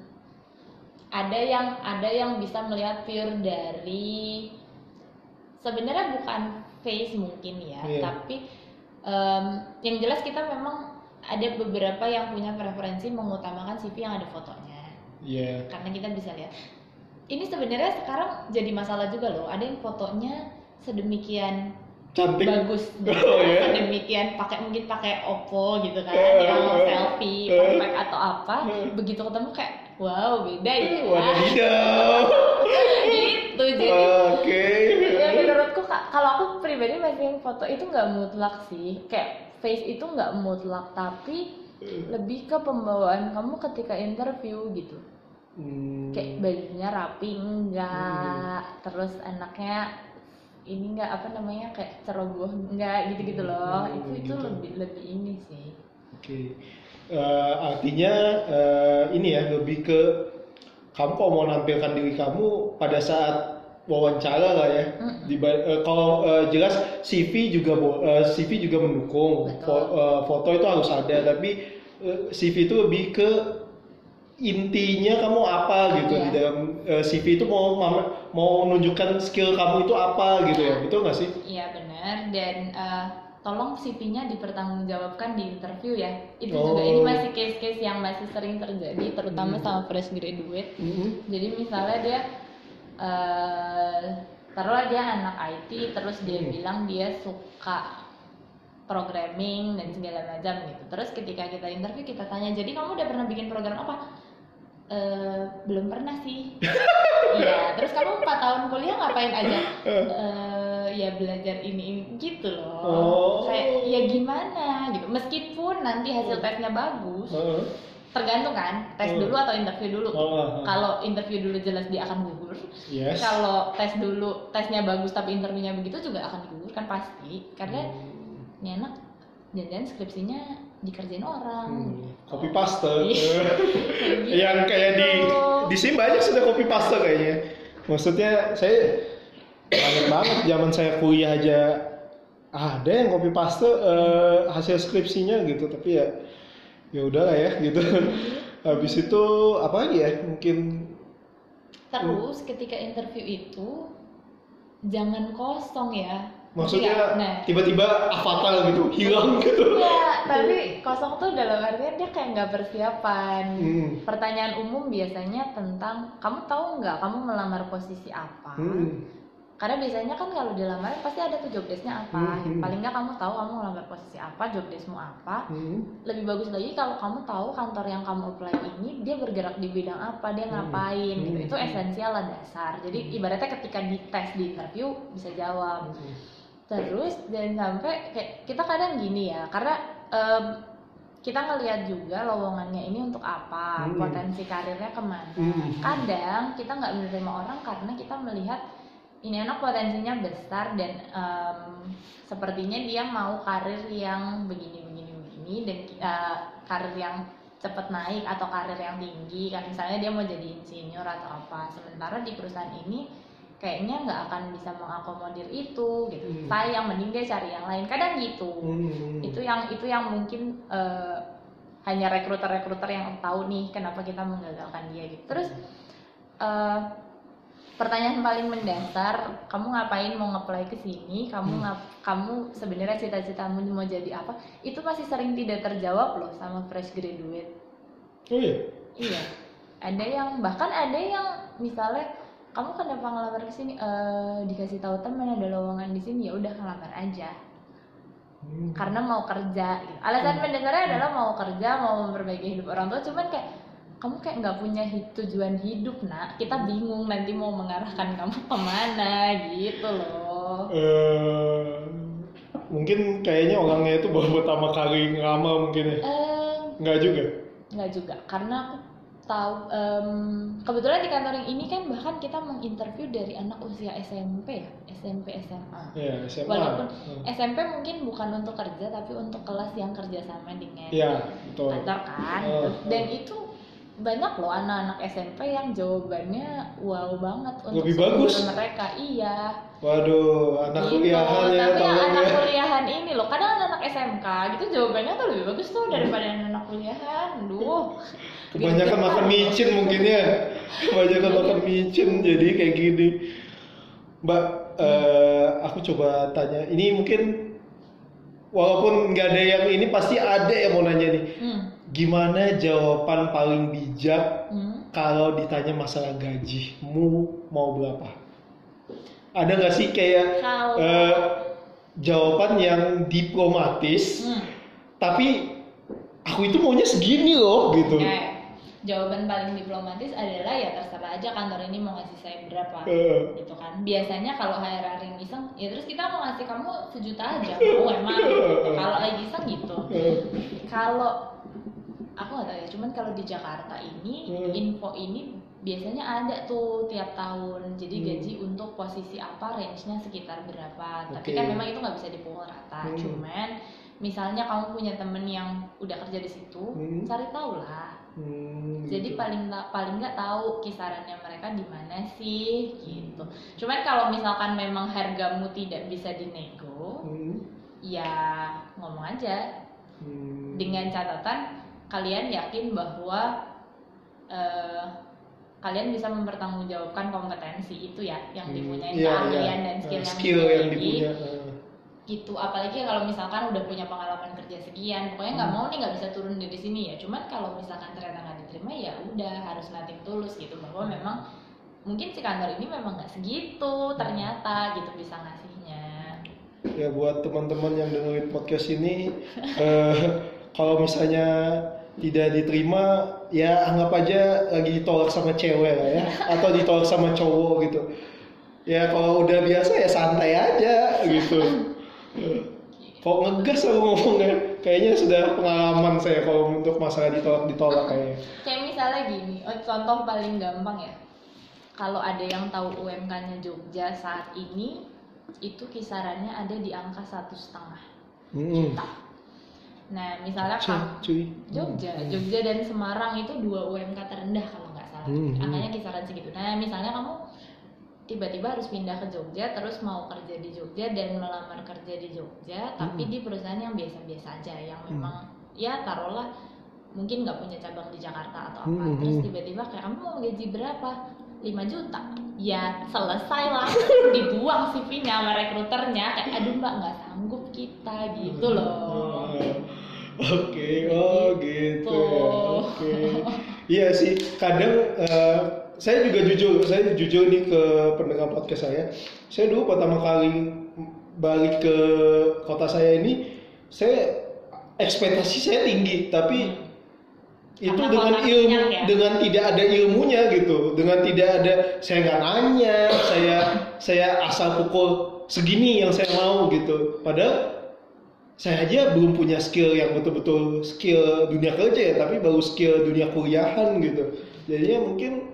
ada yang ada yang bisa melihat pure dari sebenarnya bukan face mungkin ya Iya. tapi em, yang jelas kita memang ada beberapa yang punya preferensi mengutamakan CV yang ada fotonya Iya. karena kita bisa lihat ini sebenarnya sekarang jadi masalah juga loh ada yang fotonya sedemikian Cantik. bagus Oh, iya. sedemikian pakai mungkin pakai Oppo gitu kan Eh, yang eh, selfie eh. perfect atau apa Eh. begitu ketemu kayak wow beda ya Wadidaw. gitu jadi Oke. ya menurutku kalau aku pribadi masih yang foto itu nggak mutlak sih kayak face itu nggak mutlak tapi lebih ke pembawaan kamu ketika interview gitu Hmm. kayak bajunya rapi enggak terus anaknya ini enggak apa namanya kayak ceroboh enggak gitu-gitu loh Hmm, itu itu gitu. lebih lebih ini sih Oke. Eh, artinya eh, ini ya lebih ke kamu kalau mau nampilkan diri kamu pada saat wawancara lah ya. Mm-mm. Diba- eh, kalau eh, jelas CV juga eh, CV juga mendukung. Fo- eh, foto itu harus ada, tapi eh, CV itu lebih ke intinya kamu apa gitu Iya. di dalam eh, CV itu mau mau menunjukkan skill kamu itu apa gitu ya. Betul nggak sih? iya benar dan eh, tolong CV-nya dipertanggungjawabkan di interview ya itu juga Oh. ini masih case-case yang masih sering terjadi terutama Hmm. sama fresh graduate Mhm. jadi misalnya dia eh taruhlah dia anak IT terus dia Hmm. bilang dia suka programming dan segala macam gitu terus ketika kita interview kita tanya jadi kamu udah pernah bikin program apa "Eh, belum pernah sih iya terus kamu empat tahun kuliah ngapain aja "Eh, ya belajar ini, ini gitu loh Oh. kayak ya gimana gitu meskipun nanti hasil tesnya bagus Heeh. tergantung kan tes Hmm. dulu atau interview dulu Oh, oh, oh. kalau interview dulu jelas dia akan gugur Yes. kalau tes dulu tesnya bagus tapi interviewnya begitu juga akan gugur kan pasti karena Hmm. anak jangan skripsinya dikerjain orang Hmm, copy paste. Iya. Gitu. yang kayak di di sini banyak sudah copy paste kayaknya. Maksudnya saya banyak banget zaman saya kuliah aja ada yang copy paste eh, hasil skripsinya gitu tapi ya ya udahlah ya gitu. Habis itu apa lagi ya? Mungkin terus ketika interview itu jangan kosong ya maksudnya nah tiba-tiba avatar gitu hilang gitu. Iya, tapi kosong tuh dalam artian dia kayak nggak persiapan. Hmm. Pertanyaan umum biasanya tentang kamu tahu nggak kamu melamar posisi apa? Hmm. Karena biasanya kan kalau dilamar pasti ada tuh job desk-nya apa. Hmm, hmm. Paling nggak kamu tahu kamu melamar posisi apa, job desk-mu apa. Hmm. Lebih bagus lagi kalau kamu tahu kantor yang kamu apply ini dia bergerak di bidang apa, dia Hmm, ngapain gitu. hmm, Itu hmm. esensial lah dasar. Jadi ibaratnya ketika dites di interview bisa jawab. Terus dan sampai kayak kita kadang gini ya, karena em, kita ngelihat juga lowongannya ini untuk apa, Hmm. potensi karirnya ke mana. Hmm. Kadang kita nggak menerima orang karena kita melihat ini anak potensinya besar dan em, sepertinya dia mau karir yang begini begini begini dan eh, karir yang cepat naik atau karir yang tinggi kan misalnya dia mau jadi insinyur atau apa sementara di perusahaan ini kayaknya nggak akan bisa mengakomodir itu gitu Hmm. sayang mending dia cari yang lain kadang gitu Hmm. itu yang itu yang mungkin eh, hanya rekruter-rekruter yang tahu nih kenapa kita menggagalkan dia gitu terus eh, pertanyaan paling mendasar kamu ngapain mau ngeplay ke sini kamu Hmm. ngap- kamu sebenarnya cita-citamu mau jadi apa itu masih sering tidak terjawab loh sama fresh graduate Oh iya. iya ada yang bahkan ada yang misalnya kamu kenapa ngelamar ke sini Eh, dikasih tahu teman ada lowongan di sini ya udah ngelamar aja Hmm. karena mau kerja gitu. alasan mendasarnya adalah mau kerja mau memperbaiki hidup orang tua cuman kayak kamu kayak nggak punya tujuan hidup nak kita bingung nanti mau mengarahkan kamu ke mana gitu loh Eh, mungkin kayaknya orangnya itu baru pertama kali ngelamar mungkin ya. eh Enggak juga. nggak juga karena aku tahu em, kebetulan di kantor yang ini kan bahkan kita menginterview dari anak usia SMP ya SMP SMA Ya, SMA. walaupun Hmm. SMP mungkin bukan untuk kerja tapi untuk kelas yang kerjasama dengan Iya, betul. kantor kan Oh, dan oh. itu banyak loh anak-anak SMP yang jawabannya wow banget untuk Lebih bagus. mereka iya Waduh, anak gitu kuliahan ya tapi tolong anak ya. kuliahan ini loh kadang anak SMK gitu jawabannya tuh lebih bagus tuh daripada anak kuliahan duh Kebanyakan Gitu. makan micin mungkin ya. Kebanyakan makan micin jadi kayak gini. Mbak, eh, aku coba tanya. Ini mungkin walaupun nggak ada yang ini pasti ada yang mau nanya nih. hmm. Gimana jawaban paling bijak Hmm. kalau ditanya masalah gajimu mau berapa? Ada nggak sih kayak Kalau- eh, jawaban yang diplomatis, Hmm. tapi aku itu maunya segini loh gitu. Nah, jawaban paling diplomatis adalah ya terserah aja kantor ini mau ngasih saya berapa Eh, gitu kan biasanya kalau HR yang iseng ya terus kita mau ngasih kamu sejuta aja oh emang gitu. kalau lagi iseng gitu eh, kalau aku nggak tahu ya cuman kalau di Jakarta ini Hmm. info ini biasanya ada tuh tiap tahun jadi Hmm. gaji untuk posisi apa range-nya sekitar berapa tapi Oke. kan memang itu nggak bisa dipukul rata Hmm. cuman misalnya kamu punya temen yang udah kerja di situ Hmm. cari tahu lah hmm, jadi gitu. paling paling nggak tahu kisarannya mereka di mana sih gitu cuman kalau misalkan memang hargamu tidak bisa dinego Hmm, ya ngomong aja hmm, dengan catatan kalian yakin bahwa eh, kalian bisa mempertanggungjawabkan kompetensi itu ya yang hmm, dipunyai keahlian iya. dan skill Eh, yang skill yang dipunya. eh. Gitu. Apalagi kalau misalkan udah punya pengalaman kerja sekian pokoknya nggak Hmm. mau nih nggak bisa turun dari sini ya. Cuman kalau misalkan ternyata nggak diterima ya udah harus nating tulus gitu. Bahwa Hmm. memang mungkin si kantor ini memang nggak segitu ternyata gitu bisa ngasihnya. Ya buat teman-teman yang dengerin podcast ini eh, kalau misalnya tidak diterima ya anggap aja lagi ditolak sama cewek lah ya. Atau ditolak sama cowok gitu. Ya kalau udah biasa ya santai aja gitu kok ngegas aku ngomongnya kayaknya sudah pengalaman saya kalau untuk masalah ditolak ditolak kayaknya kayak misalnya gini oh, contoh paling gampang ya kalau ada yang tahu UMK-nya Jogja saat ini itu kisarannya ada di angka satu setengah Hmm. juta nah misalnya cuy. Jogja, Hmm. Jogja dan Semarang itu dua UMK terendah kalau nggak salah. Hmm, hmm. Angkanya kisaran segitu. Nah, misalnya kamu tiba-tiba harus pindah ke Jogja, terus mau kerja di Jogja dan melamar kerja di Jogja, tapi Hmm. di perusahaan yang biasa-biasa aja, yang Hmm. memang ya taruhlah mungkin nggak punya cabang di Jakarta atau apa. Hmm, Terus hmm. tiba-tiba kayak kamu mau gaji berapa? 5 juta. Ya selesai langsung dibuang CV-nya sama rekruternya kayak aduh mbak nggak sanggup kita gitu loh. Oke, oh gitu. Gitu. ya. Oke. Iya sih, kadang eh, saya juga jujur, saya jujur nih ke pendengar podcast saya. Saya dulu pertama kali balik ke kota saya ini, saya ekspektasi saya tinggi, tapi itu Karena dengan ilmu, ya? dengan tidak ada ilmunya gitu, dengan tidak ada saya nggak nanya, saya saya asal pukul segini yang saya mau gitu. Padahal saya aja belum punya skill yang betul-betul skill dunia kerja ya, tapi baru skill dunia kuliahan gitu. Jadinya mungkin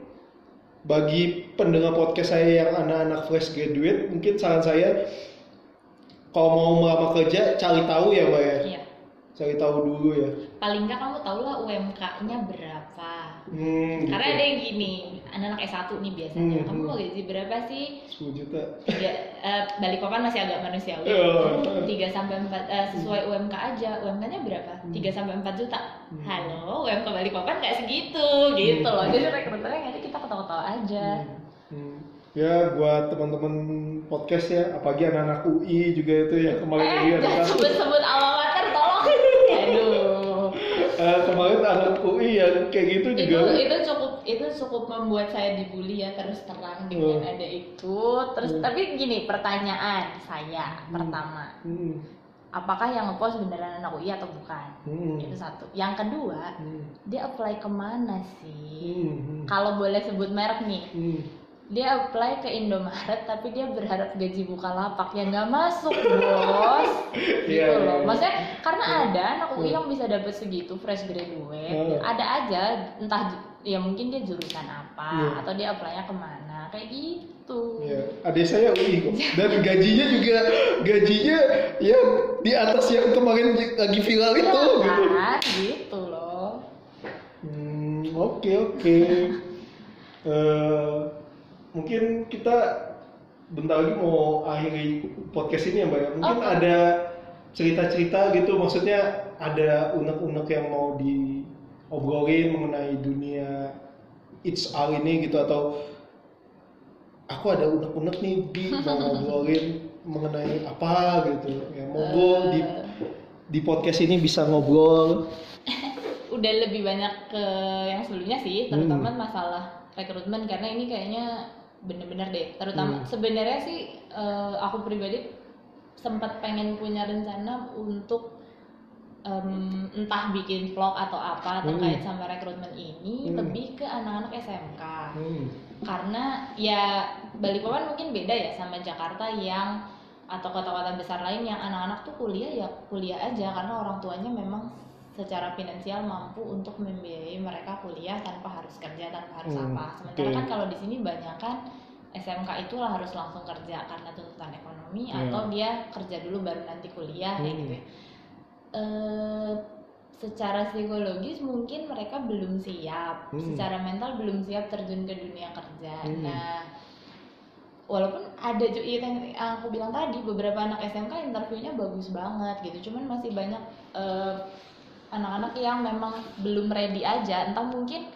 bagi pendengar podcast saya yang anak-anak fresh graduate, mungkin saran saya kalau mau melamar kerja cari tahu ya mbak ya, Iya. cari tahu dulu ya. paling nggak kamu tau lah UMK-nya berapa Hmm, karena gitu. ada yang gini anak S1 nih biasanya Hmm, kamu hmm. mau gaji berapa sih 10 juta. ya eh, Balikpapan masih agak manusiawi Iya. 3 sampai 4 eh, sesuai UMK aja UMK-nya berapa Hmm. 3 sampai 4 juta Hmm. halo UMK Balikpapan nggak segitu gitu Hmm. loh jadi rekruternya nanti kita ketawa-tawa aja Hmm, hmm. Ya buat teman-teman podcast ya, apalagi anak-anak UI juga itu yang kemarin eh ada kasus. sebut-sebut alma eh, kemarin anak UI yang kayak gitu itu juga. itu cukup itu cukup membuat saya dibully ya terus terang dengan Hmm. ada itu. Terus Hmm. tapi gini pertanyaan saya pertama. Hmm, apakah yang ngepost beneran anak UI atau bukan? Hmm, itu satu. Yang kedua hmm, dia apply ke mana sih? Hmm, hmm, kalau boleh sebut merek nih. Hmm. Dia apply ke Indomaret tapi dia berharap gaji Bukalapak yang nggak masuk bos gitu Iya, iya, loh iya. maksudnya karena ada anak UI Hmm. yang bisa dapat segitu fresh graduate Hmm. ada aja entah ya mungkin dia jurusan apa Iya. atau dia apply-nya ke mana kayak gitu Iya, adik saya UI kok. Dan gajinya juga gajinya ya di atas yang kemarin lagi viral Iya itu gitu. kan gitu loh Hmm, oke oke. Eh, mungkin kita bentar lagi mau akhiri podcast ini ya mbak. ya. Mungkin Oke. ada cerita-cerita gitu, maksudnya ada unek-unek yang mau diobrolin mengenai dunia it's all ini gitu atau aku ada unek-unek nih di mau ngobrolin mengenai apa gitu ya monggo di Eh, di podcast ini bisa ngobrol udah lebih banyak ke yang sebelumnya sih terutama masalah rekrutmen karena ini kayaknya bener-bener deh terutama Hmm. sebenarnya sih eh, aku pribadi sempat pengen punya rencana untuk em, entah bikin vlog atau apa Hmm. terkait sama rekrutmen ini Hmm. lebih ke anak-anak SMK Hmm. karena ya Balikpapan mungkin beda ya sama Jakarta yang atau kota-kota besar lain yang anak-anak tuh kuliah ya kuliah aja karena orang tuanya memang secara finansial mampu untuk membiayai mereka kuliah tanpa harus kerja tanpa harus Hmm, apa sementara oke. kan kalau di sini banyak kan SMK itu lah harus langsung kerja karena tuntutan ekonomi Iya. atau dia kerja dulu baru nanti kuliah kayak Hmm. gitu ya. Eh, secara psikologis mungkin mereka belum siap, Hmm. secara mental belum siap terjun ke dunia kerja. Hmm. Nah, walaupun ada juga yang aku bilang tadi beberapa anak SMK interviewnya bagus banget gitu, cuman masih banyak eh, anak-anak yang memang belum ready aja. Entah mungkin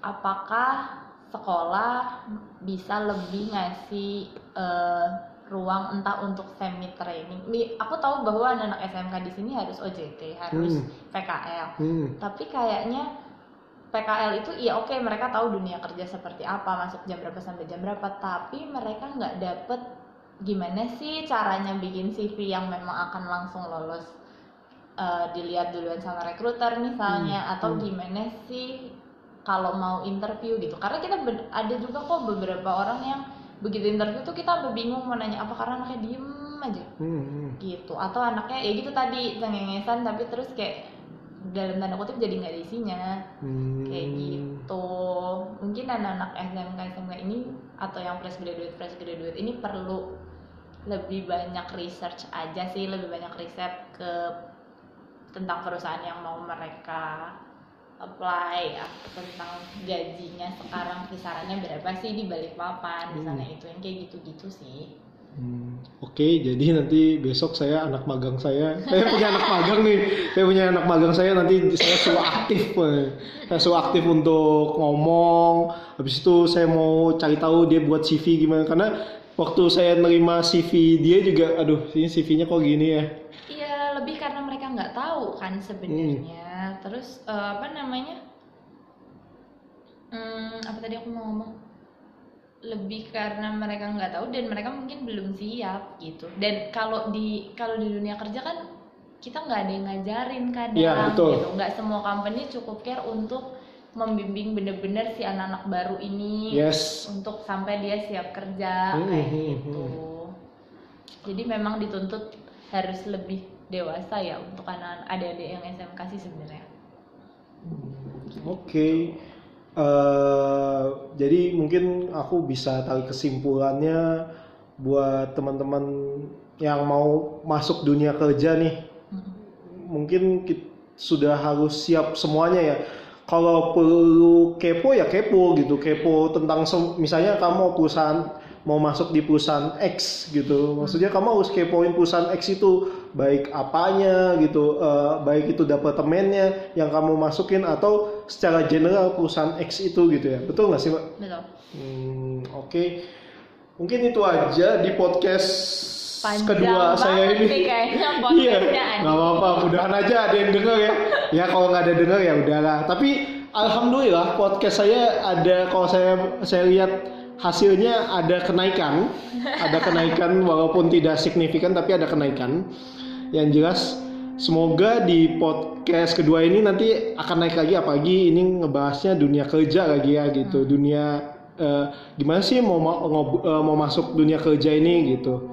apakah sekolah bisa lebih ngasih eh, ruang entah untuk semi training. Aku tahu bahwa anak-anak SMK di sini harus OJT, harus Hmm. PKL. Hmm. Tapi kayaknya PKL itu ya oke mereka tahu dunia kerja seperti apa, masuk jam berapa sampai jam berapa, tapi mereka nggak dapet gimana sih caranya bikin CV yang memang akan langsung lolos eh, dilihat duluan sama rekruter misalnya Hmm, atau hmm. gimana sih kalau mau interview gitu karena kita ada juga kok beberapa orang yang begitu interview tuh kita sampai bingung mau nanya apa karena anaknya diem aja Hmm. Hmm. gitu atau anaknya ya gitu tadi cengengesan tapi terus kayak dalam tanda kutip jadi nggak ada isinya Hmm. kayak gitu mungkin anak-anak SMK SMK ini atau yang fresh graduate fresh graduate ini perlu lebih banyak research aja sih lebih banyak riset ke tentang perusahaan yang mau mereka apply tentang gajinya sekarang kisarannya berapa sih di balik papan misalnya itu yang kayak gitu-gitu sih. Hmm, Oke, jadi nanti besok saya anak magang saya, saya punya anak magang nih, saya punya anak magang saya nanti saya suruh aktif, saya suruh aktif untuk ngomong. Habis itu saya mau cari tahu dia buat CV gimana, karena waktu saya nerima CV dia juga, aduh ini CV-nya kok gini ya. Iya, lebih karena mereka nggak tahu kan sebenarnya. Terus eh, apa namanya? Hmm, apa tadi aku mau ngomong? Lebih karena mereka nggak tahu dan mereka mungkin belum siap gitu. Dan kalau di kalau di dunia kerja kan kita nggak ada yang ngajarin kadang Iya, betul. gitu. Nggak semua company cukup care untuk membimbing bener-bener si anak-anak baru ini Yes. untuk sampai dia siap kerja Hmm, kayak hmm, gitu. Jadi memang dituntut harus lebih dewasa ya untuk anak adik-adik yang SMK sih sebenarnya. Oke, Eh, jadi mungkin aku bisa tarik kesimpulannya buat teman-teman yang mau masuk dunia kerja nih. Mungkin kit- sudah harus siap semuanya ya. Kalau perlu kepo ya kepo gitu, kepo tentang misalnya kamu mau perusahaan mau masuk di perusahaan X gitu, maksudnya kamu harus kepoin perusahaan X itu baik apanya gitu, eh, baik itu departemennya yang kamu masukin atau secara general perusahaan X itu gitu ya, betul nggak sih mbak? Betul. Hmm, Oke, mungkin itu aja di podcast Panjang kedua saya ini. Iya, nggak apa-apa. Mudahan aja ada yang denger ya. ya kalau nggak ada dengar ya udahlah tapi alhamdulillah podcast saya ada kalau saya saya lihat hasilnya ada kenaikan ada kenaikan walaupun tidak signifikan tapi ada kenaikan yang jelas semoga di podcast kedua ini nanti akan naik lagi apalagi ini ngebahasnya dunia kerja lagi ya gitu. Dunia eh, gimana sih mau ma- ngob- eh, mau masuk dunia kerja ini gitu.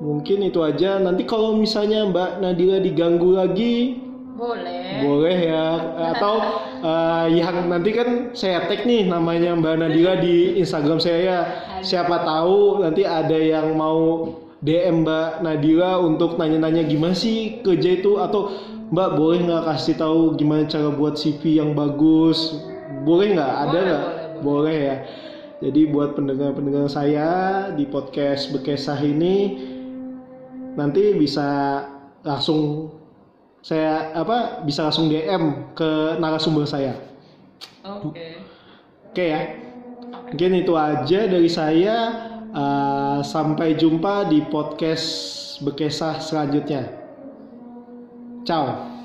Mungkin itu aja. Nanti kalau misalnya Mbak Nadira diganggu lagi Boleh. boleh ya. Atau eh, yang nanti kan saya tag nih namanya Mbak Nadira di Instagram saya ya. Siapa tahu nanti ada yang mau DM Mbak Nadira untuk nanya-nanya gimana sih kerja itu atau Mbak boleh nggak kasih tahu gimana cara buat CV yang bagus boleh nggak ada Boleh, nggak boleh, boleh ya jadi buat pendengar-pendengar saya di podcast Bekesah ini nanti bisa langsung saya apa bisa langsung DM ke narasumber saya. Oke. Oke ya. Mungkin itu aja dari saya. Uh, sampai jumpa di podcast Bekesah selanjutnya. Ciao.